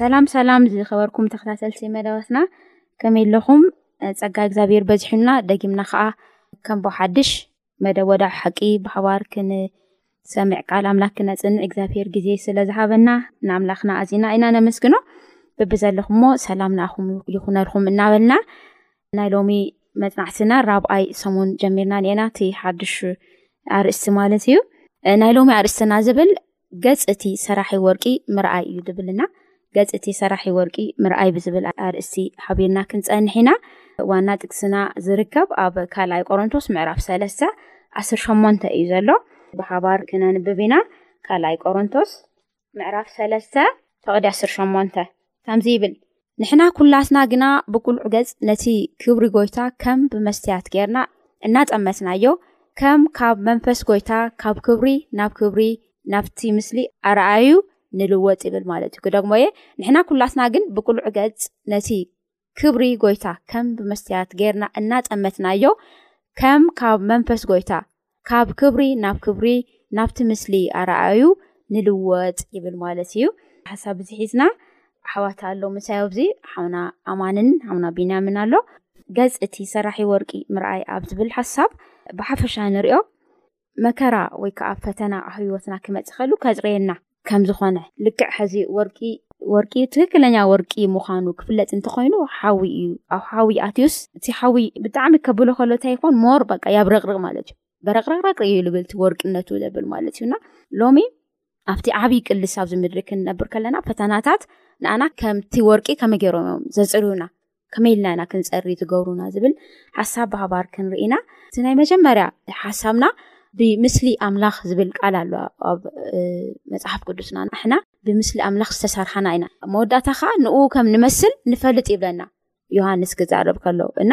ሰላም ሰላም ዝኸበርኩም ተኸታተልቲ መደባትና ከመይ ኣለኹም? ጸጋ እግዚኣብሔር በዚሑና ደጊምና ከዓ ከም ብሓድሽ መደብ ወዳዕ ሓቂ ብሓባር ክንሰምዕ ቃል ኣምላክ ክነጽንዕ እግዚኣብሔር ግዜ ስለ ዝሃበና ንኣምላኽና ኣዚና ኢና ነመስግኖ። ብብዘለኹሞ ሰላም ንኣኹም ይኹነልኩም እናበልና ናይ ሎሚ መጽናዕትና ራብኣይ ሰሙን ጀሚርና ኒኤና እቲ ሓድሽ ኣርእስቲ ማለት እዩ ናይ ሎሚ ኣርእስትና ዝብል ገጽ እቲ ሰራሒ ወርቂ ምርኣይ እዩ ዝብልና ገጽ እቲ ሰራሒ ወርቂ ምርኣይ ብዝብል ኣርእስቲ ሓቢርና ክንጸንሕ ኢና ዋና ጥቅስና ዝርከብ ኣብ ካልኣይ ቆሮንቶስ ምዕራፍ ሰለስተ ዓስር ሸሞንተ እዩ ዘሎ ብሓባር ክነንብብ ኢና ካልኣይ ቆሮንቶስ ምዕራፍ ሰለስተ ፈቕዲ ዓሰርተ ሸሞንተ ከምዚ ይብል ንሕና ኩላትና ግና ብቁልዕ ገጽ ነቲ ክብሪ ጎይታ ከም ብመስትያት ጌርና እናጠመትናዮ ከም ካብ መንፈስ ጎይታ ካብ ክብሪ ናብ ክብሪ ናብቲ ምስሊ ኣርኣዩ ንልወጥ ይብል ማለት እዩ ክደግሞ እየ ንሕና ኩላትና ግን ብቁልዕ ገጽ ነቲ ክብሪ ጎይታ ከም ብመስትያት ጌርና እናጠመትናዮ ከም ካብ መንፈስ ጎይታ ካብ ክብሪ ናብ ክብሪ ናብቲ ምስሊ ኣረኣዩ ንልወጥ ይብል ማለት እዩ ሓሳብ እዚ ሒዝና ኣሕዋት ኣሎ ምሳይ ኣብዚ ሓውና ኣማንን ሓውና ቢንያምን ኣሎ ገጽ እቲ ሰራሒ ወርቂ ምርኣይ ኣብ ዝብል ሓሳብ ብሓፈሻ ንሪኦ መከራ ወይ ከዓ ፈተና ህይወትና ክመፅ ከሉ ከፅረየና ከም ዝኾነ ልክዕ ሕዚ ወርቂ ወርቂ ትክክለኛ ወርቂ ምዃኑ ክፍለጥ እንተኮይኑ ሓዊ እዩ ኣብ ሓዊ ኣትዩስ እቲ ሓዊ ብጣዕሚ ከብሎ ከሎ እንታይ ይኾን ሞር በቃ ያብረቅርቅ ማለት እዩ በረቅረቅረቅ እዩ ልብል እቲ ወርቅነቱ ልብል ማለት እዩና ሎሚ ኣብቲ ዓብይ ቅልስ ኣብዚ ምድሪ ክንነብር ከለና ፈተናታት ንኣና ከምቲ ወርቂ ከመይ ገይሮም እዮም ዘፅርዩና ከመይ ኢልና ኢና ክንፀሪ ዝገብሩና ዝብል ሓሳብ ባህባር ክንርኢ ኢና እቲ ናይ መጀመርያ ሓሳብና ብምስሊ ኣምላኽ ዝብል ቃል ኣሎ ኣብ መፅሓፍ ቅዱስና ንሕና ብምስሊ ኣምላኽ ዝተሰርሓና ኢና መወዳእታ ከዓ ንኡ ከም ንመስል ንፈልጥ ይብለና ዮሃንስ ክዛረብ ከሎ እና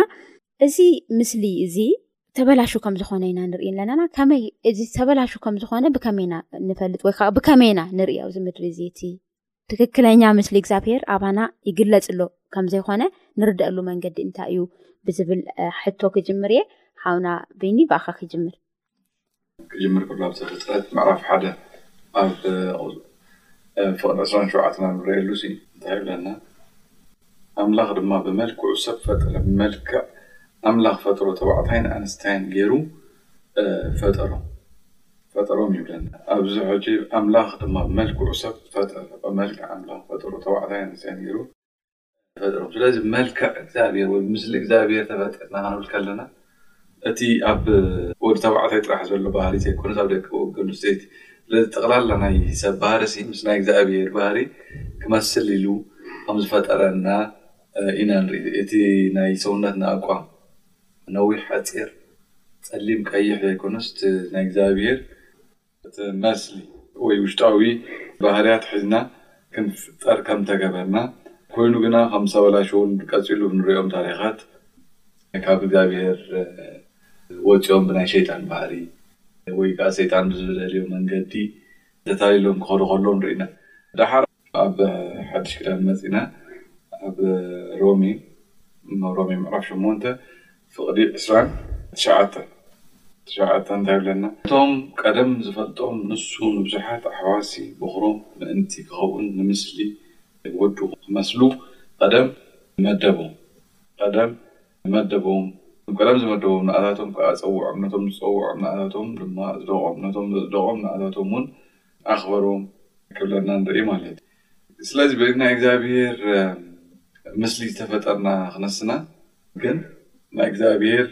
እዚ ምስሊ እዚ ተበላሹ ከም ዝኾነ ኢና ንርኢ ኣለናና ከመይ እዚ ተበላሹ ከም ዝኾነ ብከመይ ኢና ንፈልጥ ወይ ከዓ ብከመይ ኢና ንሪኦ እዚ ምድሪ እዚ እቲ ትክክለኛ ምስሊ እግዚኣብሔር ኣባና ይግለፅ ኣሎ ከም ዘይኮነ ንርደኣሉ መንገዲ እንታይ እዩ ብዝብል ሕቶ ክጅምር እየ ሓውና ቢኒ ብኣኻ ክጅምር ክጅምር ከሎ ኣብ ዘፍጥረት ምዕራፍ ሓደ ኣብ ፍቕዲ ዕስራን ሸውዓተን ንርእየሉ ሲ እንታይ ይብለና ኣምላኽ ድማ ብመልክዑ ሰብ ፈጠረ ብመልክዕ ኣምላኽ ፈጥሮ ተባዕታይን ኣንስታይን ገይሩ ፈጠሮ ፈጠሮም ይብለና ኣብዚ ሕጂ ኣምላኽ ድማ ብመልክዑ ሰብ ፈጠረ ብመልክዕ ኣምላኽ ፈጠሮ ተባዕታይ ኣንስታይ ጌሩ ፈጠሮም ስለዚ ብመልክዕ እግዚኣብሔር ወይ ብምስሊ እግዚኣብሔር ተፈጠርና ክንብል ከለና እቲ ኣብ ወዲ ተባዕታይ ጥራሕ ዘሎ ባህሪ ዘይኮነስ ኣብ ደቂ ኣንስተይቲ ስለዚ ጠቕላላ ናይ ሰብ ባህሪ ሲ ምስ ናይ እግዚኣብሔር ባህሪ ክመስል ኢሉ ከም ዝፈጠረና ኢና ንርኢ እቲ ናይ ሰውነትና ኣቋም ነዊሕ ሓጺር ጸሊም ቀይሕ ዘይኮነስ እቲ ናይ እግዚኣብሔር እቲ መስሊ ወይ ውሽጣዊ ባህርያት ሒዝና ክንፍጠር ከም ተገበርና ኮይኑ ግና ከም ዝተበላሸዉን ቀጺሉ እንርእዮም ታሪኻት ካብ እግዚኣብሔር ወጺኦም ብናይ ሸይጣን ባህሪ ወይ ከኣ ሰይጣን ብዝደልዮ መንገዲ ተታሊሎም ክኸዱ ከለዉ ንርኢ ኢና። ደሓር ኣብ ሓድሽ ኪዳን መጺና ኣብ ሮሜ ሮሜ ምዕራፍ ሸሞንተ ፍቕዲ ዕስራን ትሽዓተን ትሽዓተን እንታይ ይብለና እቶም ቀደም ዝፈልጦም ንሱ ንብዙሓት ኣሕዋትሲ በዅሮም ምእንቲ ክኸውን ንምስሊ ወዱ ክመስሉ ቐደም መደቦም ቐደም መደቦም ነቶም ቀደም ዝመደቦም ንኣታቶም ከኣ ጸውዖም ነቶም ዝጸውዖም ንኣታቶም ድማ ኣጽደቖም ነቶም ዘጽደቖም ንኣታቶምውን ኣኽበሮም ክብለና ንርኢ ማለት እዩ። ስለዚ ብናይ እግዚኣብሔር ምስሊ ዝተፈጠርና ክነስና ግን ናይ እግዚኣብሔር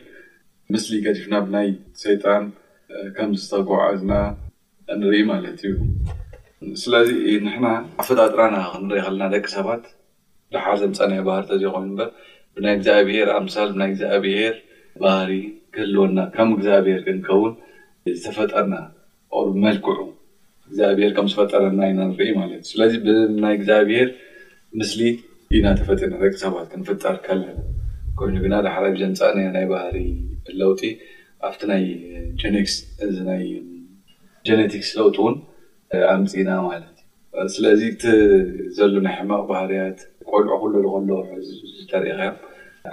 ምስሊ ገዲፍና ብናይ ሰይጣን ከም ዝተጎዓዝና ንርኢ ማለት እዩ። ስለዚ ንሕና ኣፈጣጥራና ክንርኢ ከለና ደቂ ሰባት ደሓር ዘምፀናዮ ባህሪ ተዘይኮይኑ እምበር ብናይ እግዚኣብሔር ኣምሳል ብናይ እግዚኣብሔር ባህሪ ክህልወና ከም እግዚኣብሔር ክንከውን ዝተፈጠርና or ብመልክዑ እግዚኣብሔር ከም ዝፈጠረና ኢና ንርኢ ማለት እዩ ስለዚ ብናይ እግዚኣብሔር ምስሊ ኢና ተፈጢርና ደቂ ሰባት ክንፍጠር ከለና ኮይኑ ግና ዳሕራይ ብዘምጻእናዮ ናይ ባህሪ ለውጢ ኣብቲ ናይ ጀኔክስ እዚ ናይ ጀኔቲክስ ለውጢ እውን ኣምጺእና ማለት እዩ ስለዚ እቲ ዘሎ ናይ ሕማቕ ባህርያት ቆልዑ ክልሉ ከለዉ ዝተርእኻዮም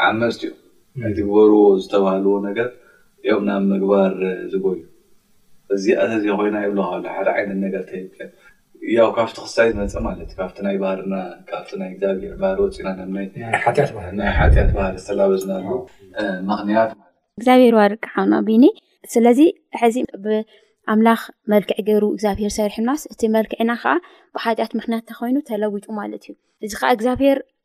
ዓመጽቲ እዮም ኣይትግበርዎ ዝተባህልዎ ነገር እዮም ናብ ምግባር ዝጎዩ እዚኣ ተዘይ ኮይና ይብለካ ኣሎ ሓደ ዓይነት ነገር ተሂብካ ያው ካብቲ ክስታይ ዝመጸ ማለት እዩ ካብቲ ናይ ባህርና ካብቲ ናይ እግዚኣብሄር ባህሪ ወጺና ናብ ናይ ሓጥያት ባህሪ ዝተላበስናሉ ምክንያት ማለት እዩ። እግዚኣብሄር ይባርካ ሓውና ቢኒ ስለዚ ሕዚ ብ ኣምላኽ መልክዕ ገይሩ እግዚኣብሄር ሰሪሑናስ እቲ መልክዕና ከኣ ብሓጢኣት ምክንያት ተኮይኑ ተለዊጡ ማለት እዩ እዚ ከኣ እግዚኣብሄር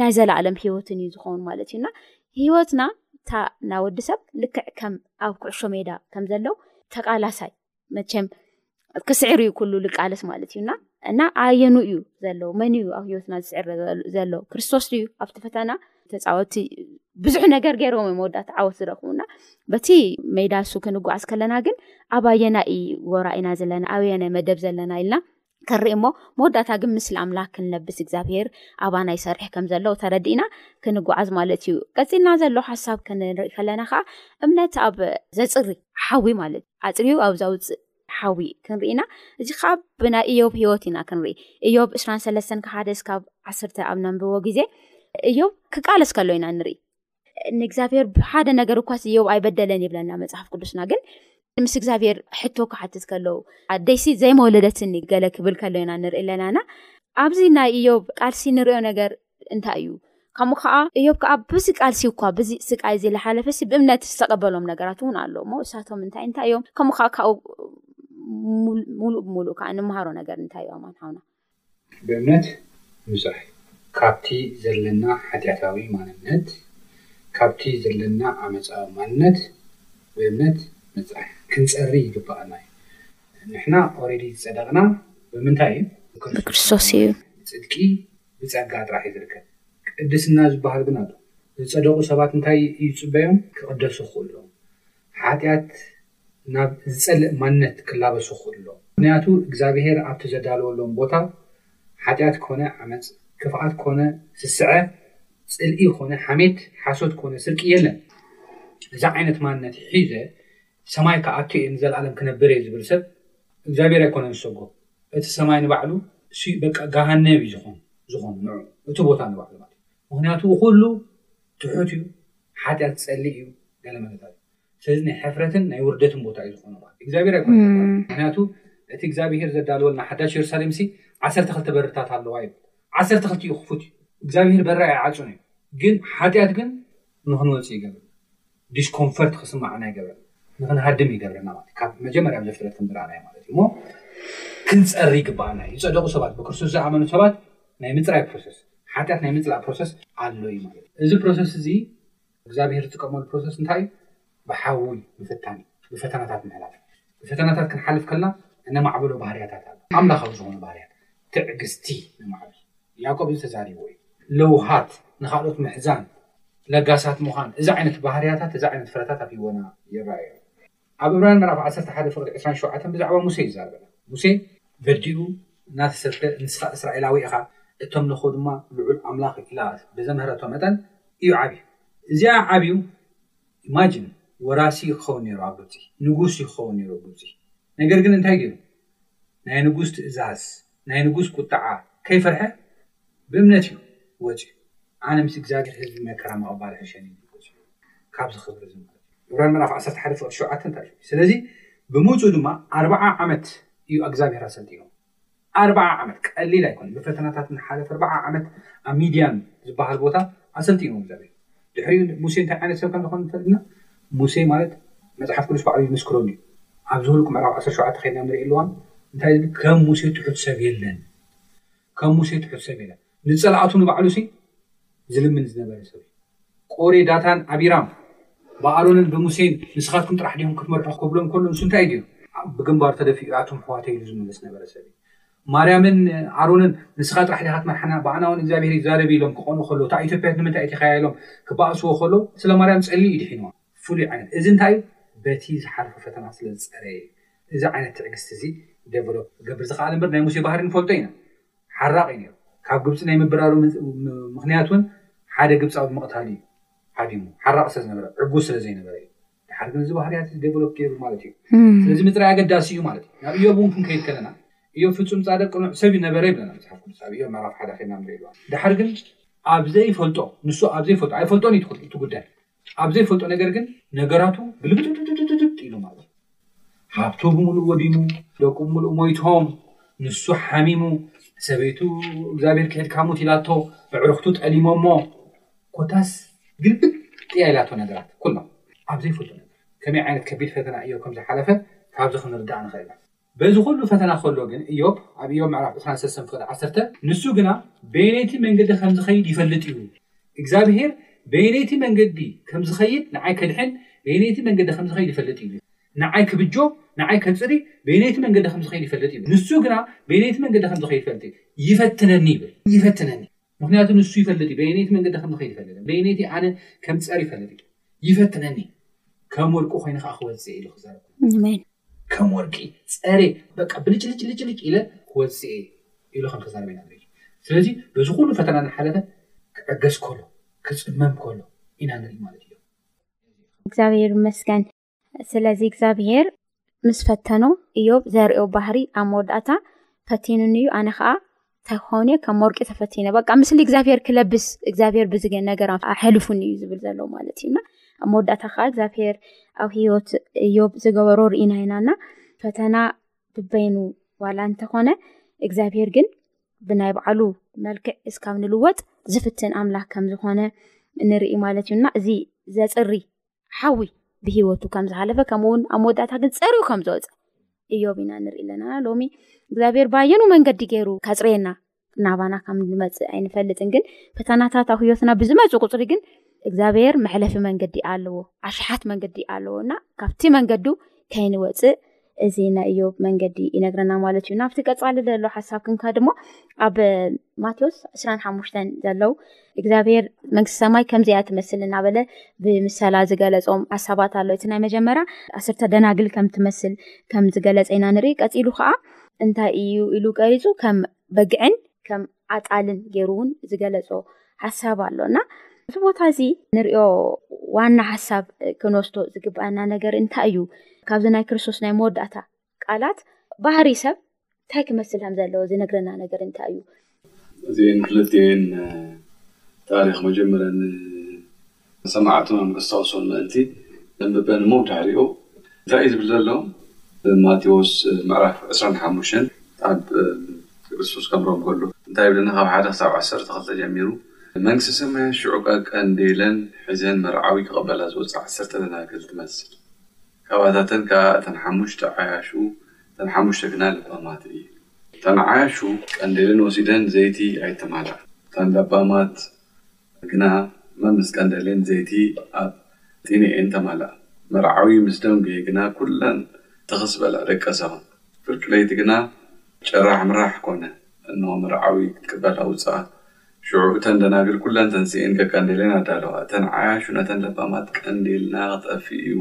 ናይ ዘለኣለም ሂወትን እዩ ዝኸውን ማለት እዩ እና ሂወትና እታ ናይ ወዲ ሰብ ልክዕ ከም ኣብ ኩዕሾ ሜዳ ከም ዘሎ ተቓላሳይ መቸም ክስዕር እዩ ኩሉ ዝቃለስ ማለት እዩ እና እና ኣየኑ እዩ ዘሎ መን እዩ ኣብ ሂወትና ዝስዕር ዘሎ ክርስቶስ ድዩ ኣብቲ ፈተና ተፃወቲ ብዙሕ ነገር ገይሮም እዮም መወዳእታ ዓወት ዝረኽቡና በቲ ሜዳ እሱ ክንጓዓዝ ከለና ግን ኣብ ኣየና እዩ ጎራ ኢና ዘለና ኣበየናይ መደብ ዘለና ኢልና ክንርኢ እሞ መወዳእታ ግን ምስሊ ኣምላክ ክንለብስ እግዚኣብሄር ኣባና ይሰርሕ ከም ዘሎ ተረዲእና ክንጓዓዝ ማለት እዩ ቀፂልና ዘሎ ሓሳብ ክንርኢ ከለና ከዓ እምነት ኣብ ዘፅሪ ሓዊ ማለት እዩ ኣፅሪኡ ኣብ ዘውፅእ ሓዊ ክንርኢ ኢና እዚ ከዓ ብናይ እዮብ ሂወት ኢና ክንርኢ እዮብ ዕስራን ሰለስተን ክሓደ ስካብ ዓስርተ ኣብ ነንብቦ ግዜ እዮብ ክቃለስ ከሎ ኢና ንርኢ ንእግዚኣብሔር ብሓደ ነገር እኳ እዮብ ኣይበደለን ይብለና መጽሓፍ ቅዱስና ግን ምስ እግዚኣብሔር ሕቶ ክሓትት ከለዉ ኣደይሲ ዘይመወለደትኒ ገለ ክብል ከሎ ኢና ንርኢ ኣለናና ኣብዚ ናይ እዮብ ቃልሲ ንሪኦ ነገር እንታይ እዩ ከምኡ ከዓ እዮብ ከዓ ብዚ ቃልሲ እኳ ብዚ ስቃይ እዚ ዝሓለፈሲ ብእምነት ዝተቐበሎም ነገራት እውን ኣሎ እሞ እሳቶም እንታይ እንታይ እዮም ከምኡ ከዓ ካብኡ ሙሉእ ብምሉእ ከዓ ንምሃሮ ነገር እንታይ እዮም ኣንሓውና ብእምነት ምጽራይ ካብቲ ዘለና ሓጢኣታዊ ማንነት፣ ካብቲ ዘለና ዓመጻዊ ማንነት ብእምነት ምጽራይ ክንጸሪ ይግብኣና እዩ። ንሕና ኦረዲ ዝጸደቅና ብምንታይ እዩ? ብክርስቶስ እዩ። ጽድቂ ብጸጋ ጥራሕ እዩ ዝርከብ። ቅድስና ዝበሃል ግን ኣሎ። ዝጸደቁ ሰባት እንታይ እዩ ዝጽበዮም? ክቅደሱ ክክእሉ እዮም። ሓጢኣት ናብ ዝጸልእ ማንነት ክላበሱ ክኽእሉ'ሎ። ምኽንያቱ እግዝኣብሄር ኣብቲ ዘዳለወሎም ቦታ ሓጢኣት ኮነ ዓመጽ፣ ክፍኣት ኮነ ስስዐ፣ ጽልኢ ኮነ ሓሜት፣ ሓሶት ኮነ ስርቂ የለን። እዚ ዓይነት ማንነት ሒዘ ሰማይ ክኣቱ እየ ንዘልኣለም ክነብር እየ ዝብል ሰብ እግዚኣብሄር ኣይኮነን ዝሰጎ። እቲ ሰማይ ንባዕሉ ሲ በቃ ገሃነብ እዩ ዝኾን ዝኾን ንዑ። እቲ ቦታ ንባዕሉ ማለት እዩ። ምኽንያቱ ኩሉ ትሑት እዩ፣ ሓጢኣት ዝጸልእ እዩ ገለ መለታት እዩ። ስለዚ ናይ ሕፍረትን ናይ ውርደትን ቦታ እዩ ዝኾነ ማለት እግዚኣብሔር ኣይኮነ ምክንያቱ እቲ እግዚኣብሔር ዘዳልወልና ሓዳሽ የሩሳሌም ሲ ዓሰርተ ክልተ በርታት ኣለዋ ይብል ዓሰርተ ክልቲኡ ክፉት እዩ እግዚኣብሔር በራ ኣይዓፁን እዩ ግን ሓጢኣት ግን ንክንወፅ ይገብር ዲስኮንፈርት ክስማዓና ይገብረና ንክንሃድም ይገብረና ማለት ካብ መጀመርያ ኣብ ዘፍጥረት ከምዝረኣናዮ ማለት እዩ እሞ ክንፀሪ ይግባኣና እዩ ዝፀደቁ ሰባት ብክርስቶስ ዝኣመኑ ሰባት ናይ ምፅራይ ፕሮሰስ ሓጢኣት ናይ ምፅላእ ፕሮሰስ ኣሎ እዩ ማለት እዩ እዚ ፕሮሰስ እዚ እግዚኣብሄር ዝጥቀመሉ ፕሮሰስ እንታይ እዩ? ብሓዊ ምፍታን እዩ። ብፈተናታት ምሕላፍ እዩ። ብፈተናታት ክንሓልፍ ከልና እነማዕብሎ ባህርያታት ኣሎ። ኣምላኻዊ ዝኾነ ባህርያት ትዕግስቲ ነማዕብል። ያእቆብ እዚ ተዛሪብዎ እዩ። ለውሃት፣ ንኻልኦት ምሕዛን፣ ለጋሳት ምዃን እዚ ዓይነት ባህርያታት እዚ ዓይነት ፍረታት ኣብ ህይወና ይረኣይ ኣሎ። ኣብ ዕብራውያን ምዕራፍ ዓሰርተ ሓደ ፍቕዲ ዕስራን ሸውዓተን ብዛዕባ ሙሴ ይዛረበና። ሙሴ በዲኡ እናተሰብከ ንስኻ እስራኤላዊ ኢኻ፣ እተምልኾ ድማ ልዑል ኣምላኽ ኢላ ብዘምሀረቶ መጠን እዩ ዓብዩ። እዚኣ ዓብዩ Imagine ወራሲ እዩ ክኸውን ነይሩ ኣብ ግብጺ፣ ንጉስ እዩ ክኸውን ነይሩ ኣብ ግብጺ። ነገር ግን እንታይ ገይሩ? ናይ ንጉስ ትእዛዝ። ናይ ንጉስ ቁጥዓ ከይፈርሐ ብእምነት እዩ ወፅዩ ኣነ ምስ እግዚኣብሔር ህዝቢ መከራ ምቅባል ሕሸኒ ኢሉ ወፅዩ እዩ ካብዚ ክብሪ እዚ ማለት እዩ ዕብራን ምዕራፍ ዓሰርተ ሓደ ፍቅዲ ሸውዓተ እንታይ እዩ ስለዚ ብምውፅኡ ድማ ኣርብዓ ዓመት እዩ ኣግዛብሔር ኣሰልጢኑ ኣርብዓ ዓመት ቀሊል ኣይኮነን ብፈተናታት እናሓለፈ ኣርብዓ ዓመት ኣብ ሚድያን ዝበሃል ቦታ ኣሰልጢኑ እግዚኣብሔር ድሕሪኡ ሙሴ እንታይ ዓይነት ሰብ ከም ዝዀነ ንፈልጥ ኢና። ሙሴ ማለት መጽሓፍ ቅዱስ ባዕሉ ይምስክረሉ እዩ። ኣብ ዘኍልቍ ምዕራፍ ዓሰርተ ሸውዓተ ኬድና ንርእየሉ እዋን እንታይ እዩ ዝብል? ከም ሙሴ ትሑት ሰብ የለን። ከም ሙሴ ትሑት ሰብ የለን። ንጸላእቱ ንባዕሉሲ ዝልምን ዝነበረ ሰብ እዩ። ቆሬ፣ ዳታን ኣቢራም ብኣሮንን ብሙሴን ንስኻትኩም ጥራሕ ዲኹም ክትመርሑ ክብሎም ከሎ ንሱ እንታይ እዩ ገይሩ? ብግንባሩ ተደፊኡ ኣቱም ኣሕዋተይ ኢሉ ዝመለስ ዝነበረ ሰብ እዩ። ማርያምን ኣሮንን ንስኻ ጥራሕ ዲኻ ትመርሓና ብኣና ውን እግዚኣብሄር ይዛረብ እዩ ኢሎም ክቀንኡ ከለው እታ ኢትዮጵያዊት ንምንታይ እቲኻያ ኢሎም ክባእስዎ ከለው ስለ ማርያም ጸልዩ እዩ ድሒንዋ። ፍሉይ ዓይነት እዚ እንታይ እዩ በቲ ዝሓለፎ ፈተና ስለ ዝጸረየ እዩ እዚ ዓይነት ትዕግስቲ እዚ ደቨሎፕ ክገብር ዝኸኣለ እምበር ናይ ሙሴ ባህሪ ንፈልጦ ኢና ሓራቕ እዩ ኔሩ ካብ ግብጺ ናይ ምብራሩ ምኽንያት ውን ሓደ ግብጻዊ ብምቕታሉ እዩ ሃዲሙ ሓራቕ ስለ ዝነበረ ዕጉስ ስለ ዘይነበረ እዩ ድሓር ግን እዚ ባህርያት እዚ ዴቨሎፕ ገይሩ ማለት እዩ። ስለዚ ምጽራይ ኣገዳሲ እዩ ማለት እዩ። ናብ እዮብ እውን ክንከይድ ከለና እዮብ ፍጹም ጻድቕ ቅኑዕ ሰብ እዩ ነበረ ይብለና መጽሓፍ ቅዱስ ኣብ እዮብ ምዕራፍ ሓደ ከድና ንርኢ ኣለና። ድሓር ግን ኣብ ዘይፈልጦ ንሱ ኣብ ዘይፈልጦ ኣይፈልጦን እዩ እቲ ጉዳይ ኣብ ዘይፈልጦ ነገር ግን ነገራቱ ግልብጥጥጥጥጥጥ ኢሉ ማለት እዩ። ሃብቱ ብምሉእ ወዲሙ ደቁ ብምሉእ ሞይቶም ንሱ ሓሚሙ ሰበይቱ እግዚኣብሔር ክሒድካ ሙት ኢላቶ ኣዕሩኽቱ ጠሊሞሞ። ኮታስ ግልብጥ እያ ኢላቶ ነገራት ኩሎም ኣብ ዘይፈልጦ ነገር ከመይ ዓይነት ከቢድ ፈተና እዮብ ከም ዝሓለፈ ካብዚ ክንርዳእ ንኽእል ኢና። በዚ ኩሉ ፈተና ከሎ ግን እዮብ ኣብ እዮብ ምዕራፍ ዕስራን ሰሰን ፍቅድ ዓሰርተ ንሱ ግና በየነይቲ መንገዲ ከም ዝኸይድ ይፈልጥ እዩ እግዚኣብሄር በየነይቲ መንገዲ ከም ዝኸይድ ንዓይ ከድሕን በየነይቲ መንገዲ ከም ዝኸይድ ይፈልጥ እዩ ንዓይ ክብጆ ንዓይ ከጽሪ በየነይቲ መንገዲ ከም ዝኸይድ ይፈልጥ እዩ ንሱ ግና በየነይቲ መንገዲ ከም ዝኸይድ ይፈልጥ እዩ ይፈትነኒ ይብል ይፈትነኒ ምኽንያቱ ንሱ ይፈልጥ እዩ በየነይቲ መንገዲ ከም ዝኸይድ ይፈልጥ፣ በየነይቲ ኣነ ከም ዝጸሪ ይፈልጥ እዩ። ይፈትነኒ እዩ፣ ከም ወርቂ ኾይነ ኸኣ ክወጽእ እየ ኢሉ ክዛረብ ከሎ። ከም ወርቂ ጸሬ በቃ ብልጭልጭልጭልጭ ኢለ ክወጽእ እየ ኢሉ ከም ክዛረብ ኢና ንርኢ። ስለዚ በዚ ኩሉ ፈተና እናሓለፈ ክዕገስ ከሎ፣ ክጽመም ከሎ ኢና ንርኢ ማለት እዩ። እግዚኣብሔር ይመስገን። ስለዚ እግዚኣብሄር ምስ ፈተኖ እዮብ ዘርእዮ ባህሪ ኣብ መወዳእታ ፈቲኑኒ እዩ ኣነ ከዓ እንታይ ክኸውን እየ ከም ወርቂ ተፈቲነ በቃ ምስሊ እግዚኣብሄር ክለብስ እግዚኣብሄር ብዝ ነገር ኣሕልፉኒ እዩ ዝብል ዘሎ ማለት እዩና ኣብ መወዳእታ ከዓ እግዚኣብሄር ኣብ ሂወት እዮብ ዝገበሮ ርኢና ኢና እና ፈተና ብበይኑ ዋላ እንተኾነ እግዚኣብሄር ግን ብናይ በዓሉ መልክዕ እስካብ ንልወጥ ዝፍትን ኣምላክ ከምዝኾነ ንርኢ ማለት እዩና እዚ ዘፅሪ ሓዊ ብሂወቱ ከም ዝሃለፈ ከምኡ እውን ኣብ መወዳእታ ግን ፀርዩ ከም ዝወፀ እዮብ ኢና ንርኢ ኣለና ሎሚ እግዚኣብሔር ባየኑ መንገዲ ገይሩ ከፅርየና ናባና ከም ንመፅእ ኣይንፈልጥን ግን ፈተናታት ኣብ ህይወትና ብዝመፁ ቁፅሪ ግን እግዚኣብሔር መሕለፊ መንገዲ ኣለዎ ኣሽሓት መንገዲ ኣለዎ እና ካብቲ መንገዱ ከይንወፅእ እዚ ናይ እዮብ መንገዲ ይነግረና ማለት እዩ ናብቲ ቀፃሊ ዘሎ ሓሳብ ክንካ ድማ ኣብ ማቴዎስ 2ስራን ሓሙሽተን ዘለው እግዚኣብሔር መንግስቲ ሰማይ ከምዚኣ ትመስል እናበለ ብምሰላ ዝገለፆም ሓሳባት ኣሎ እቲ ናይ መጀመርያ ኣስርተ ደናግል ከም ትመስል ከም ዝገለፀ ኢና ንርኢ ቀፂሉ ከዓ እንታይ እዩ ኢሉ ቀሪፁ ከም በግዕን ከም ኣጣልን ገይሩ እውን ዝገለጾ ሓሳብ ኣሎ እና እዚ ቦታ እዚ ንሪኦ ዋና ሓሳብ ክንወስዶ ዝግባኣና ነገር እንታይ እዩ ካብዚ ናይ ክርስቶስ ናይ መወዳእታ ቃላት ባህሪ ሰብ እንታይ ክመስል ከም ዘለዎ ዝነግረና ነገር እንታይ እዩ እዚኤን ክልቲኤን ታሪክ መጀመርያ ንሰማዕቱ መንግስታውሶም ምእንቲ እምበንሞ ድሕሪኡ እንታይ እዩ ዝብል ዘሎ ማቴዎስ ምዕራፍ ዕስራን ሓሙሽተን ኣብ ክርስቶስ ከምሮም ከሎ እንታይ ይብለና ካብ ሓደ ክሳብ ዓሰርተ ክልተ ጀሚሩ መንግስተ ሰማያት ሽዑ ቀንዴለን ሒዘን መርዓዊ ክቕበላ ዝወጻ ዓሰርተ ደናግል ትመስል ካባታተን ከኣ እተን ሓሙሽተ ዓያሹ እተን ሓሙሽተ ግና ለባማት እየን እተን ዓያሹ ቀንዴለን ወሲደን ዘይቲ ኣይተማልኣን እተን ለባማት መኪና እማ ምስ ቀንዴሌን ዘይቲ ኣብ ጢንኤን ተማልኣ። መርዓዊ ምስ ደንጉየ ግና ኩለን ትኽስ በላ ደቀሳ። ፍርቂ ለይቲ ግና ጭራሕምራሕ ኮነ። እንሆ መርዓዊ ክትቅበል ኣውጽኣ። ሽዑ እተን ደናግል ኩለን ተንሲኤን ቀቀንዴሌን ኣዳለዋ። እተን ዓያሹ ነተን ለባማት ቀንዴልና ክጠፍእ'ዩ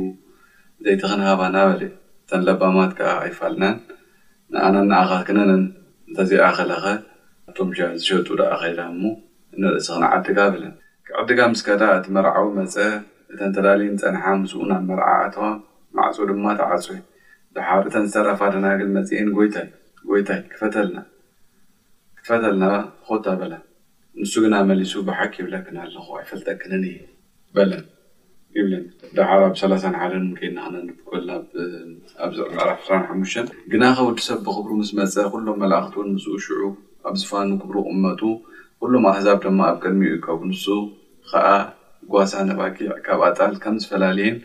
ዘይቲ ክንሃባና በለየ። እተን ለባማት ከኣ ኣይፋልናን ንኣናን ንኣኻትክንን እንተዘይኣኸለኸ ኣብቶም ሻሂ ዝሸጡ ደኣ ከይዳ እሞ ንርእሲ ክንዓድግ ኣብለን። ክዕድጋ ምስ ከዳ እቲ መርዓዊ መጸ፣ እተን ተዳልየን ዝጸንሓ ምስኡ ናብ መርዓ ኣተዋ፣ ማዕጾ ድማ ተዓጽወ። ደሓር እተን ዝተረፋ ደናግል መጺኤን ጎይታይ! ጎይታይ! ክፈተልና! ክትፈተልና ኮታ በላ። ንሱ ግና መሊሱ ብሓቂ ይብለክን ኣለኹ ኣይፈልጠክንን እየ። በለ ይብለን ደሓር ኣብ ሰላሳን ሓደን ውን ከይድና ከነንብ ኮል ኣብ ምዕራፍ ዕስራን ሓሙሽተን ግናኸ ወዲ ሰብ ብኽብሩ ምስ መጸ ኩሎም መላእኽቲ ውን ምስኡ ሽዑ ኣብ ዝፋኑ ክብሩ ክቕመጡ ኩሎም ኣሕዛብ ደማ ኣብ ቅድሚኡ ይእከቡ ንሱ ኸኣ ጓሳ ነባጊዕ ካብ ኣጣል ከም ዝፈላልየን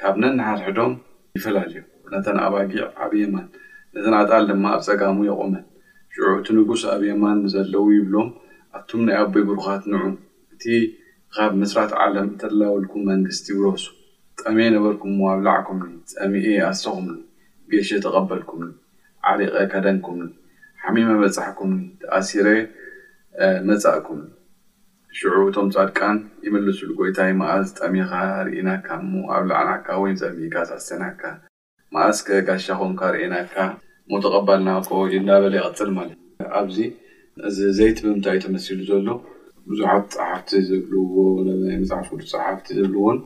ካብ ነንሓድሕዶም ይፈላልዮ ነተን ኣባጊዕ ኣብ የማን ነተን ኣጣል ደማ ኣብ ጸጋሙ የቖመን ሽዑ እቲ ንጉስ ኣብ የማን ንዘለዉ ይብሎም ኣቱም ናይ ኣቦይ ብሩኻት ንዑ እቲ ኻብ ምጽራት ዓለም እተድላወልኩም መንግስቲ ውረሱ። ጠምየ ነበርኩ እሞ ኣብላዕኩምኒ፣ ጸሚኤ ኣሰኹምኒ፣ ጌሸ ተቐበልኩምኒ፣ ዓሪቐ ከደንኩምኒ፣ ሓሚመ በጻሕኩምኒ፣ ተኣሲረ መጻእኩምኒ። ሽዑ እቶም ጻድቃን ይምልሱሉ፣ ጐይታይ መኣዝ ጠሚኻ ርኢናካ እሞ ኣብላዕናካ ወይን ጸሚእካስ ኣሰተናካ? መኣስከ ጋሻ ኮንካ ርኢናካ እሞ ተቐባልና እኮ ኢንዳበለ ይቕጽል ማለት እዩ። ኣብዚ እዚ ዘይትምምታ እዩ ተመሲሉ ዘሎ። ብዙሓት ጸሓፍቲ ዝብልዎ ናይ መጽሓፍ ቅዱስ ጸሓፍቲ ዝብልዎን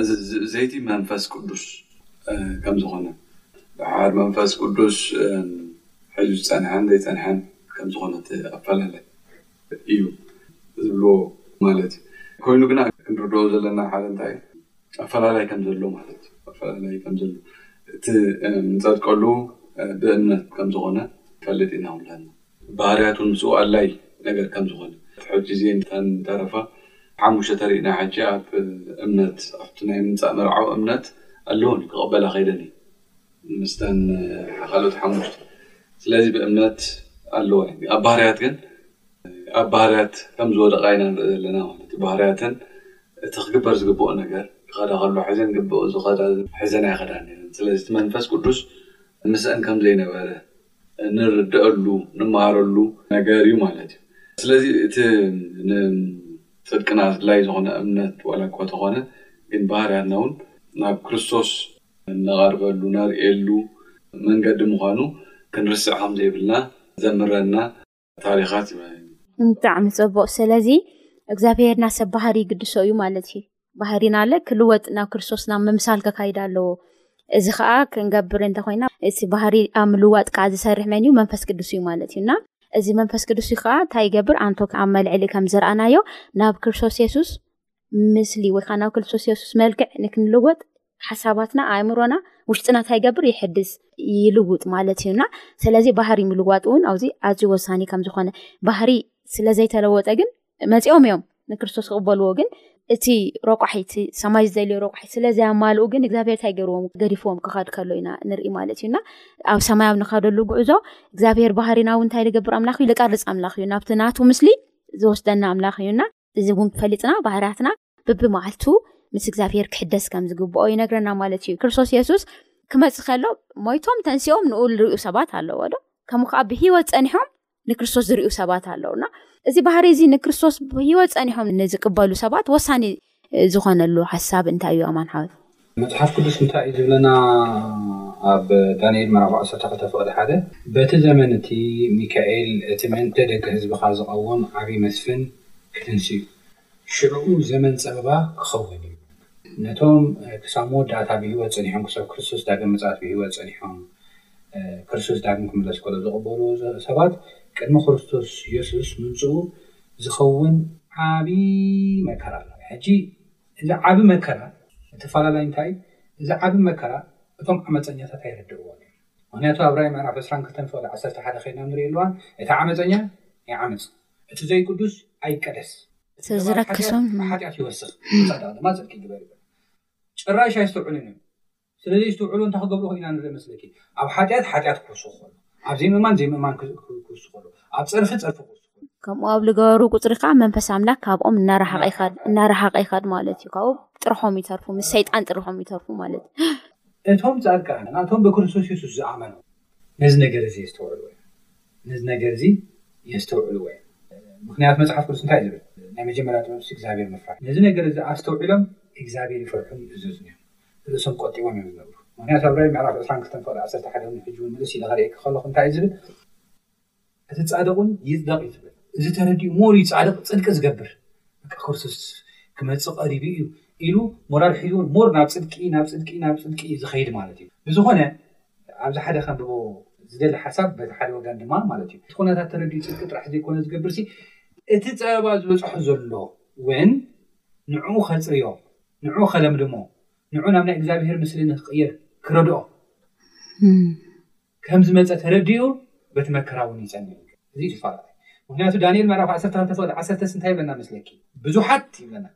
እዚ ዘይቲ መንፈስ ቅዱስ ከም ዝኾነ ደሓር መንፈስ ቅዱስ ሒዙ ዝጸንሐን ዘይጸንሐን ከም ዝኾነ እቲ ኣፈላላይ እዩ ዝብልዎ ማለት እዩ። ኮይኑ ግና ክንርድኦ ዘለና ሓደ እንታይ እዩ ኣፈላላይ ከም ዘሎ ማለት እዩ። ኣፈላላይ ከም ዘሎ እቲ ንጸድቀሉ ብእምነት ከም ዝኾነ ንፈልጥ ኢና ኩላትና። ባህርያቱ ምስኡ ኣላይ ነገር ከም ዝኾነ ሕጂ እዚ እንተን ተረፋ ሓሙሽተ ተሪእና ሕጂ ኣብ እምነት ኣብቲ ናይ ምምጻእ መርዓዊ እምነት ኣለወን ክቕበላ ከይደን እዩ ምስተን ካልኦት ሓሙሽተ ስለዚ ብእምነት ኣለዎ ዩ ኣብ ባህርያት ግን ኣብ ባህርያት ከም ዝወደቓ ኢና ንርኢ ዘለና ማለት ዩ ባህርያትን እቲ ክግበር ዝግብኦ ነገር ይኸዳ ከሎ ሕዘን ግብኦ ዝኸዳ ሕዘን ኣይኸዳን ነን ስለዚ እቲ መንፈስ ቅዱስ ምስአን ከም ዘይነበረ ንርደአሉ ንመሃረሉ ነገር እዩ ማለት እዩ ስለዚ እቲ ንፅድቅና ኣድላይ ዝኾነ እምነት ዋላ እኳ ተኾነ ግን ባህርያትና እውን ናብ ክርስቶስ እንቐርበሉ ነርእየሉ መንገዲ ምዃኑ ክንርስዕ ከም ዘይብልና ዘምህረና ታሪኻት እዩ። ብጣዕሚ ጽቡቅ ስለዚ እግዛብሄርና ሰብ ባህሪ ይግድሶ እዩ ማለት እዩ ባህሪና ለ ክልወጥ ናብ ክርስቶስ ናብ ምምሳል ከካይድ ኣለዎ እዚ ከዓ ክንገብር እንተኮይና እቲ ባህሪ ኣብ ምልዋጥ ከዓ ዝሰርሕ መን እዩ መንፈስ ቅዱስ እዩ ማለት እዩ እና እዚ መንፈስ ቅዱስ እዩ ከዓ እንታይ ይገብር ኣንቶ ኣብ መልዕሊ ከም ዝረኣናዮ ናብ ክርስቶስ የሱስ ምስሊ ወይ ከዓ ናብ ክርስቶስ የሱስ መልክዕ ንክንልወጥ ሓሳባትና ኣእምሮና ውሽጥና እንታይ ይገብር ይሕድስ ይልውጥ ማለት እዩ እና ስለዚ ባህሪ ምልዋጥ እውን ኣብዚ ኣዝዩ ወሳኒ ከም ዝኾነ ባህሪ ስለ ዘይተለወጠ ግን መፂኦም እዮም ንክርስቶስ ክቕበልዎ ግን እቲ ረቋሒ እቲ ሰማይ ዝደልዮ ረቋሒ ስለ ዘያማልኡ ግን እግዚኣብሔር እንታይ ገይርዎም ገዲፍዎም ክኸድ ከሎ ኢና ንርኢ ማለት እዩ እና ኣብ ሰማይ ኣብ ንኸደሉ ጉዕዞ እግዚኣብሔር ባህሪና እውን እንታይ ዝገብር ኣምላኽ እዩ ዝቀርፅ ኣምላኽ እዩ ናብቲ ናቱ ምስሊ ዝወስደና ኣምላኽ እዩ እና እዚ እውን ፈሊጥና ባህርያትና ብብመዓልቱ ምስ እግዚኣብሄር ክሕደስ ከም ዝግብኦ ይነግረና ማለት እዩ ክርስቶስ የሱስ ክመፅእ ከሎ ሞይቶም ተንስኦም ንኡ ዝርኡ ሰባት ኣለዎ ዶ ከምኡ ከዓ ብሂወት ፀኒሖም ንክርስቶስ ዝርኡ ሰባት ኣለውና እዚ ባህሪ እዚ ንክርስቶስ ብሂወት ፀኒሖም ንዝቅበሉ ሰባት ወሳኒ ዝኮነሉ ሓሳብ እንታይ እዩ ኣማን ሓወት መፅሓፍ ቅዱስ እንታይ እዩ ዝብለና ኣብ ዳንኤል ምዕራፍ ዓሰርተ ክልተ ፍቕዲ ሓደ በቲ ዘመን እቲ ሚካኤል እቲ ምእንተ ደቂ ህዝብኻ ዝቐውም ዓብዪ መስፍን ክትንስኡ ሽዕኡ ዘመን ጸበባ ክኸውን እዩ። ነቶም ክሳብ መወዳእታ ብህይወት ጸኒሖም ክሳብ ክርስቶስ ዳግም ምጽኣት ብህይወት ጸኒሖም ክርስቶስ ዳግም ክምለስ ከሎ ዝቕበልዎ ሰባት ቅድሚ ክርስቶስ የሱስ ምምጽኡ ዝኸውን ዓቢ መከራ ኣሎ። ሕጂ እዚ ዓቢ መከራ እቲ ኣፈላላይ እንታይ እዩ? እዚ ዓቢ መከራ እቶም ዓመጸኛታት ኣይርድእዎን እዮም። ምኽንያቱ ኣብ ራእይ ምዕራፍ ዕስራን ክልተን ፍቕዲ ዓሰርተ ሓደ ከይድና ንርእየሉ እዋን እቲ ዓመጸኛ ይዓምጽ። እቲ ዘይቅዱስ ኣይቀደስ። እቲ ገባር ሓጢኣት ንሓጢኣት ይወስኽ። እቲ ጻድቕ ድማ ጽድቂ ይግበር ይብል። ጭራሽ ኣይስተውዕሉን እዮም። ስለዘይስትውዕሉ እንታይ ክገብሩ ኸም ኢና ንርኢ መስለኪ? ኣብ ሓጢኣት ሓጢኣት ክውስኹ ኸሎ፣ ኣብ ዘይምእማን ዘይምእማን ክውስኹ ኸሎ፣ ኣብ ጸርፊ ጸርፊ ክውስኹ ኸሎ። ከምኡ ኣብ ልገበሩ ቁጽሪ ከኣ መንፈስ ኣምላኽ ካብኦም እናረሓቐ ይኸድ እናረሓቐ ይኸድ ማለት እዩ። ካብኡ ጥርሖም ይተርፉ ምስ ሰይጣን ጥርሖም ይተርፉ ማለት እዩ። እቶም ጻድቃን ናቶም ብክርስቶስ የሱስ ዝኣመኑ ነዚ ነገር እዚ የስተውዕልዎ እዮም። ነዚ ነገር እዚ የስተውዕልዎ እዮም። ምኽንያቱ መጽሓፍ ቅዱስ እንታይ እዩ ዝብል? ናይ መጀመርያ ጥበብስ እግዚኣብሄር ምፍራሕ እዩ። ነዚ ነገር እዚ ኣስተውዒሎም እግዚኣብሄር ይፈርሑን ይእዘዙን እዮም። ርእሶም ቆጢቦም እዮም ዝነብሩ። ምኽንያቱ ኣብ ራእይ ምዕራፍ ዕስራን ክልተን ፍቕዲ ዓሰርተ ሓደ እውን ንሕጂ እውን ምልስ ኢለ ከርእየኪ ከለኹ እንታይ እዩ ዝብል? እቲ ጻድቕውን ይጽደቕ እዩ ዝብል እዚ ተረዲኡ ሞር እዩ ጻድቕ ጽድቂ ዝገብር በቃ ክርስቶስ ክመጽእ ቀሪቡ እዩ ኢሉ ሞራል ሒዙ ሞር ናብ ጽድቂ ናብ ጽድቂ ናብ ጽድቂ እዩ ዝኸይድ ማለት እዩ ብዝኾነ ኣብዚ ሓደ ከንብቦ ዝደሊ ሓሳብ በቲ ሓደ ወገን ድማ ማለት እዩ እቲ ኩነታት ተረዲኡ ጽድቂ ጥራሕ ዘይኮነ ዝገብርሲ እቲ ጸበባ ዝበጽሖ ዘሎ ውን ንዕኡ ከጽርዮ ንዕኡ ከለምልሞ ንዕኡ ናብ ናይ እግዚኣብሄር ምስሊ ንክቕየር ክረድኦ። ከም ዝመጸ ተረዲኡ በቲ መከራ እውን ይጸንዕ እዩ። እዚ እዩ ተፋላጣይ። ምኽንያቱ ዳንኤል ምዕራፍ ዓሰርተ ክልተ ፍቕዲ ዓሰርተ ስ እንታይ ይብለና መስለኪ? ብዙሓት ይብለና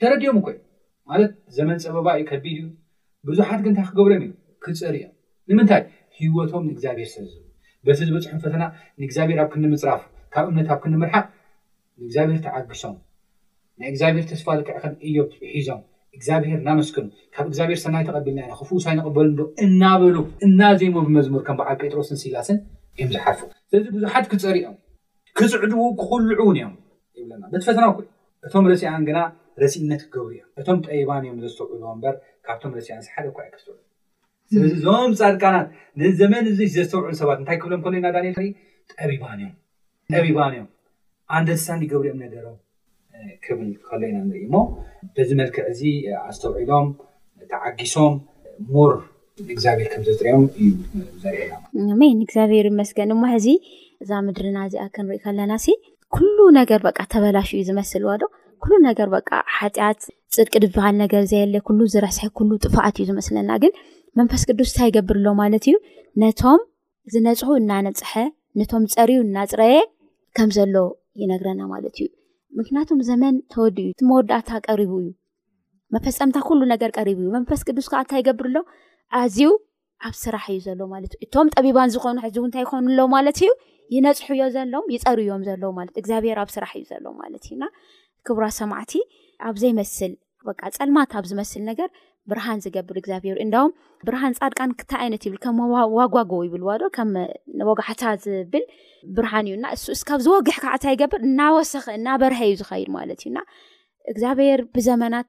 ተረዲኦም እኮ እዮም ማለት ዘመን ጸበባ እዩ ከቢድ እዩ ብዙሓት ግን እንታይ ክገብሩ እዮም ኢሉ ክጸርዩ እዮም ንምንታይ ህይወቶም ንእግዚኣብሔር ስለ ዝህቡ በቲ ዝበጽሖም ፈተና ንእግዚኣብሔር ኣብ ክንዲ ምጽራፍ ካብ እምነት ኣብ ክንዲ ምርሓቕ ንእግዚኣብሔር ተዓግሶም ናይ እግዚኣብሔር ተስፋ ልክዕ ከም እዮብ ሒዞም እግዚኣብሔር እናመስገኑ ካብ እግዚኣብሔር ሰናይ ተቐቢልና ኢና ክፉእስ ኣይንቕበልን ዶ እናበሉ እናዜሙ ብመዝሙር ከም በዓል ጴጥሮስን ሲላስን እዮም ዝሓልፉ ስለዚ ብዙሓት ክጸርዩ እዮም ክጽዕድው ክኹልዑ እውን እዮም ይብለና በቲ ፈተና ኩሉ እቶም ረሲኣን ግና ረሲእነት ክገብሩ እዮም እቶም ጠቢባን እዮም ዘስተውዕልዎ እምበር ካብቶም ረሲኣንስ ሓደ እኳ ኣይከስተውዕሉ ስለዚ እዞም ጻድቃናት ነዚ ዘመን እዚ ዘስተውዕሉ ሰባት እንታይ ክብሎም ከሎ ኢና ዳንኤል ርኢ ጠቢባን እዮም ጠቢባን እዮም ኣንደርስታንድ ይገብሩ እዮም ነገሮም ክብል ከሎ ኢና ንርኢ እሞ በዚ መልክዕ እዚ ኣስተውዒሎም ተዓጊሶም ሞር ንእግዚኣብሔር ከም ዘጥርዮም እዩ ዘርእየና ኣሜን እግዚኣብሔር ይመስገን እሞ ሕዚ እዛ ምድርና እዚኣ ክንርኢ ከለና ሲ ኩሉ ነገር በቃ ተበላሽ እዩ ዝመስልዋ ዶ ኩሉ ነገር በቃ ሓጢኣት ፅድቂ ድበሃል ነገር ዘየለ ኩሉ ዝረስሐ ኩሉ ጥፋኣት እዩ ዝመስለና ግን መንፈስ ቅዱስ እንታይ ይገብር ኣሎ ማለት እዩ ነቶም ዝነፅሑ እናነፅሐ ነቶም ፀርዩ እናፅረየ ከም ዘሎ ይነግረና ማለት እዩ ምክንያቱም ዘመን ተወዲ እዩ እቲ መወዳእታ ቀሪቡ እዩ መፈፀምታ ኩሉ ነገር ቀሪቡ እዩ መንፈስ ቅዱስ ከዓ እንታይ ይገብር ኣሎ ኣዝዩ ኣብ ስራሕ እዩ ዘሎ ማለት እዩ እቶም ጠቢባን ዝኾኑ ሕዚ እውን እንታይ ይኾኑ ኣለዉ ማለት እዩ ይነፅሑ እዮ ዘለዎም ይፀሩ እዮም ዘለዉ ማለት እዩ እግዚኣብሔር ኣብ ስራሕ እዩ ዘለዉ ማለት እዩና ክብራ ሰማዕቲ ኣብ ዘይመስል በቃ ፀልማት ኣብ ዝመስል ነገር ብርሃን ዝገብር እግዚኣብሔር እዩ እንዳውም ብርሃን ፃድቃን ክታ ዓይነት ይብል ከም ዋጓጎ ይብልዋ ዶ ከም ወጋሕታ ዝብል ብርሃን እዩና እሱ እስካብ ዝወግሕ ካዓታ ይገብር እናወሰኸ እናበርሀ እዩ ዝኸይድ ማለት እዩና እግዚኣብሔር ብዘመናት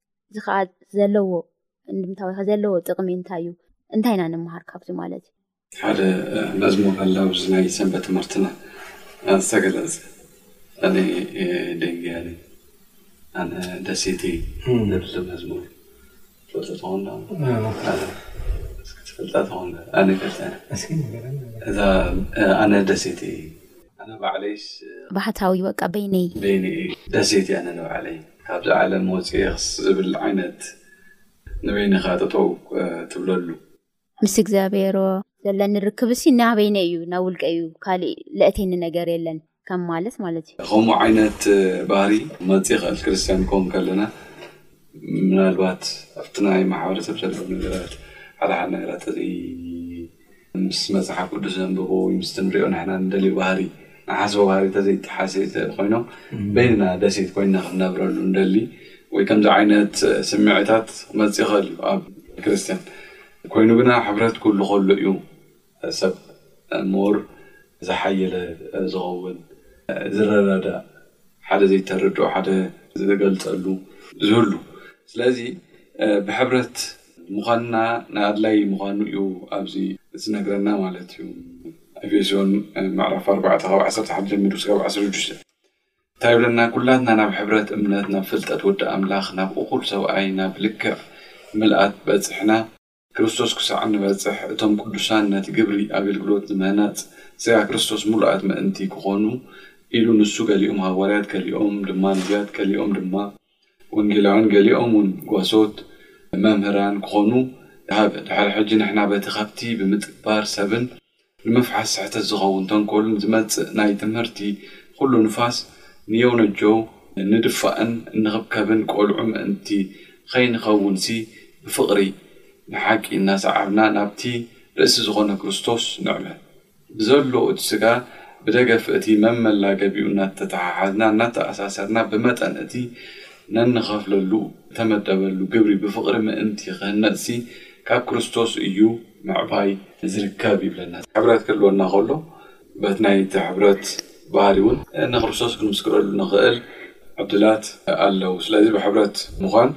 እዚ ከዓ ዘለዎ እንድምታ ወይ ከዓ ዘለዎ ጥቅሚ እንታይ እዩ? እንታይ ኢና ንመሃር ካብዚ ማለት እዩ? ሓደ መዝሙር ኣሎ ኣብዚ ናይ ሰንበት ትምህርትና ዝተገለጸ ኣነ ደንጊያ ነኝ ኣነ ደሴቲ ዝብል መዝሙር ትፈልጦ ትኾን እስኪ ትፈልጣ ትኾን ኣነ ገልጸና እዛ ኣነ ደሴቲ ኣነ ባዕለይስ ባሕታዊ በቃ በይነይ በይነይ ደሴቲ ኣነ ንባዕለይ ካብዛ ዓለም ወጺኤክስ ዝብል ዓይነት ንበይንኻ ጠጠው ትብለሉ። ምስ እግዚኣብሔሮ ዘለኒ ርክብሲ ናበይነይ እዩ ናብ ውልቀይ እዩ ካሊእ ለእቴኒ ነገር የለን ከም ማለት ማለት እዩ። ከምኡ ዓይነት ባህሪ ክመጽእ ይኽእል ክርስትያን ክንከውን ከለና ምናልባት ኣብቲ ናይ ማሕበረሰብ ዘሎ ነገራት ሓደ ሓደ ነገራት ተዘይ ምስ መጽሓፍ ቅዱስ ዘንብቦ ወይ ምስቲ ንሪኦ ንሕና ንደልዮ ባህሪ ንሓስቦ ባህሪ እንተዘይጠሓሰ እንተኾይኖም በይንና ደሴት ኮይንና ክንነብረሉ ንደሊ ወይ ከምዚ ዓይነት ስምዒታት ክመጽእ ይኽእል እዩ ኣብ ክርስትያን ኮይኑ ግና ሕብረት ኩሉ ከሎ እዩ ሰብ ሞር ዝሓየለ ዝኸውን ዝረዳዳእ ሓደ ዘይተረድኦ ሓደ ዝገልጸሉ ዝህሉ ስለዚ ብሕብረት ምዃንና ንኣድላይ ምዃኑ እዩ ኣብዚ ዝነግረና ማለት እዩ። ኤፌሶን ምዕራፍ ኣርባዕተ ካብ ዓሰርተ ሓደ ጀሚሩ እስካብ ዓሰርተ ሽዱሽተ እንታይ ይብለና? ኩላትና ናብ ሕብረት እምነት ናብ ፍልጠት ወዲ ኣምላኽ ናብ እኹል ሰብኣይ ናብ ልክዕ ምልኣት በጺሕና፣ ክርስቶስ ክሳዕ እንበጽሕ እቶም ቅዱሳን ነቲ ግብሪ ኣገልግሎት ንምህናጽ ስጋ ክርስቶስ ምሉኣት ምእንቲ ክኾኑ ኢሉ ንሱ ገሊኦም ሃዋርያት ገሊኦም ድማ ነብያት ገሊኦም ድማ ወንጌላውያን ገሊኦም ውን ጓሶት መምህራን ክኾኑ ይሃብእ። ድሕሪ ሕጂ ንሕና በቲ ካብቲ ብምጽባር ሰብን ንምፍሓስ ስሕተት ዝኸውን ተንኮልን ዝመጽእ ናይ ትምህርቲ ኹሉ ንፋስ ንየውነጀው ንድፋእን እንኽብከብን ቆልዑ ምእንቲ ኸይንኸውንሲ ብፍቕሪ ንሓቂ እናሰዓብና ናብቲ ርእሲ ዝኾነ ክርስቶስ ንዕመት። ብዘሎ እቲ ስጋ ብደገፍ እቲ መመላገቢኡ እናተተሓሓዝና እናተኣሳሰርና ብመጠን እቲ ነንኸፍለሉ እተመደበሉ ግብሪ ብፍቕሪ ምእንቲ ክህነጽሲ ካብ ክርስቶስ እዩ ምዕባይ ዝርከብ ይብለና። ሕብረት ክህልወና ከሎ በቲ ናይቲ ሕብረት ባህሪ እውን ንክርስቶስ ክንምስክረሉ ንኽእል ዕድላት ኣለዉ። ስለዚ ብሕብረት ምዃን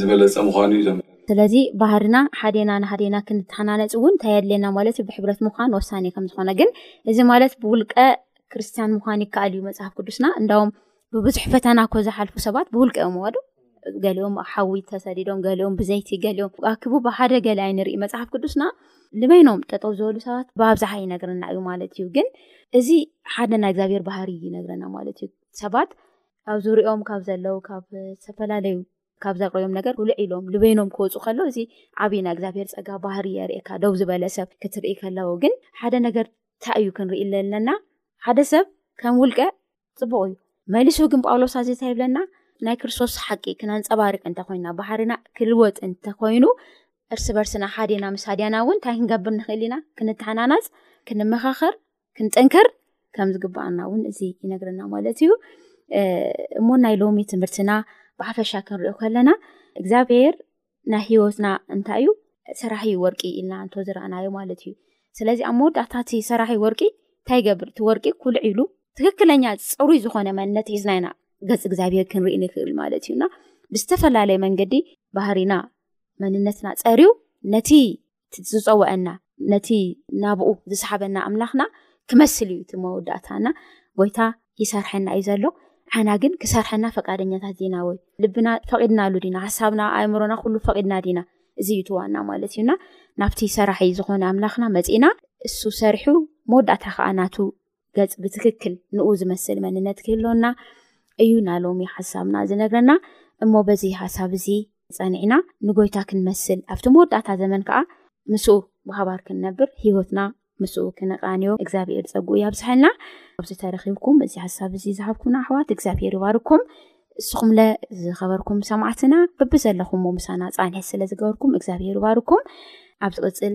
ዝበለጸ ምዃኑ'ዩ ዘመልክት። ስለዚ ባህርና ሓዴና ንሓዴና ክንተሓናነጽ እውን እንታይ የድልየና ማለት'ዩ፣ ብሕብረት ምዃን ወሳኒ ከም ዝኾነ። ግን እዚ ማለት ብውልቀ ክርስትያን ምዃን ይከኣል እዩ፣ መጽሓፍ ቅዱስና እንዳውም ብብዙሕ ፈተና እኮ ዝሓልፉ ሰባት ብውልቀ እዮም እዋዶ፣ ገሊኦም ኣብ ሓዊ ተሰዲዶም፣ ገሊኦም ብዘይቲ፣ ገሊኦም ኣኪቡ ብሓደ ገለ ኣይንርኢ፣ መጽሓፍ ቅዱስና ንበይኖም ጠጠው ዝበሉ ሰባት ብኣብዝሓ ይነግረና እዩ ማለት እዩ። ግን እዚ ሓደ ናይ እግዚኣብሔር ባህሪ እዩ ይነግረና ማለት እዩ፣ ሰባት ኣብ ዙርይኦም ካብ ዘለዉ ካብ ዝተፈላለዩ ካብ ዘቅርዮም ነገር ብልዕ ኢሎም ልበይኖም ክወፁ ከለዉ እዚ ዓብዪ ናይ እግዚኣብሔር ፀጋ ባህሪ የርእካ ደው ዝበለ ሰብ ክትርኢ ከለዉ ግን ሓደ ነገር እንታይ እዩ ክንርኢ ኣለና ሓደ ሰብ ከም ውልቀ ፅቡቅ እዩ መሊሱ ግን ጳውሎስ ኣዚ እንታይ ይብለና ናይ ክርስቶስ ሓቂ ክነንፀባርቅ እንተኮይና ባህርና ክልወጥ እንተኮይኑ እርስ በርስና ሓዴና ምስ ሃዲያና እውን እንታይ ክንገብር ንኽእል ኢና ክንተሓናናፅ ክንመኻኸር ክንጠንከር ከም ዝግባኣና እውን እዚ ይነግረና ማለት እዩ እሞ ናይ ሎሚ ትምህርትና ብሓፈሻ ክንሪኦ ከለና እግዚኣብሔር ናይ ሂወትና እንታይ እዩ ሰራሕ ወርቂ ኢልና እንተ ዝረኣናዩ ማለት እዩ ስለዚ ኣብ መወዳእታ እቲ ሰራሕ ወርቂ እንታይ ይገብር እቲ ወርቂ ኩልዕ ኢሉ ትክክለኛ ፅሩይ ዝኮነ መንነት ሒዝና ኢና ገፅ እግዚኣብሔር ክንርኢ ንክእል ማለት እዩና ብዝተፈላለዩ መንገዲ ባህሪና መንነትና ፀርዩ ነቲ ዝፀወዐና ነቲ ናብኡ ዝሰሓበና ኣምላኽና ክመስል እዩ እቲ መወዳእታና ጎይታ ይሰርሐና እዩ ዘሎ ሓና ግን ክሰርሐና ፈቃደኛታት ዲና ወይ ልብና ፈቂድናሉ ዲና ሓሳብና ኣእምሮና ኩሉ ፈቂድና ዲና እዚ እዩ ትዋና ማለት እዩና ናብቲ ሰራሒ ዝኮነ ኣምላክና መፂእና እሱ ሰርሑ መወዳእታ ከዓ ናቱ ገፅ ብትክክል ንኡ ዝመስል መንነት ክህልወና እዩ ናሎሚ ሓሳብና ዝነግረና እሞ በዚ ሓሳብ እዚ ፀኒዕና ንጎይታ ክንመስል ኣብቲ መወዳእታ ዘመን ከዓ ምስኡ ብሃባር ክንነብር ሂወትና ምስኡ ክንቃንዮ እግዚኣብሔር ፀጉኡ ያብዝሐልና ኣብዚ ተረኪብኩም እዚ ሓሳብ እዚ ዝሃብኩና ኣሕዋት እግዚኣብሔር ይባርኩም እስኹም ለ ዝኸበርኩም ሰማዕትና ብብዘለኹም ምሳና ፃንሒ ስለ ዝገበርኩም እግዚኣብሔር ይባርኩም ኣብ ዝቅፅል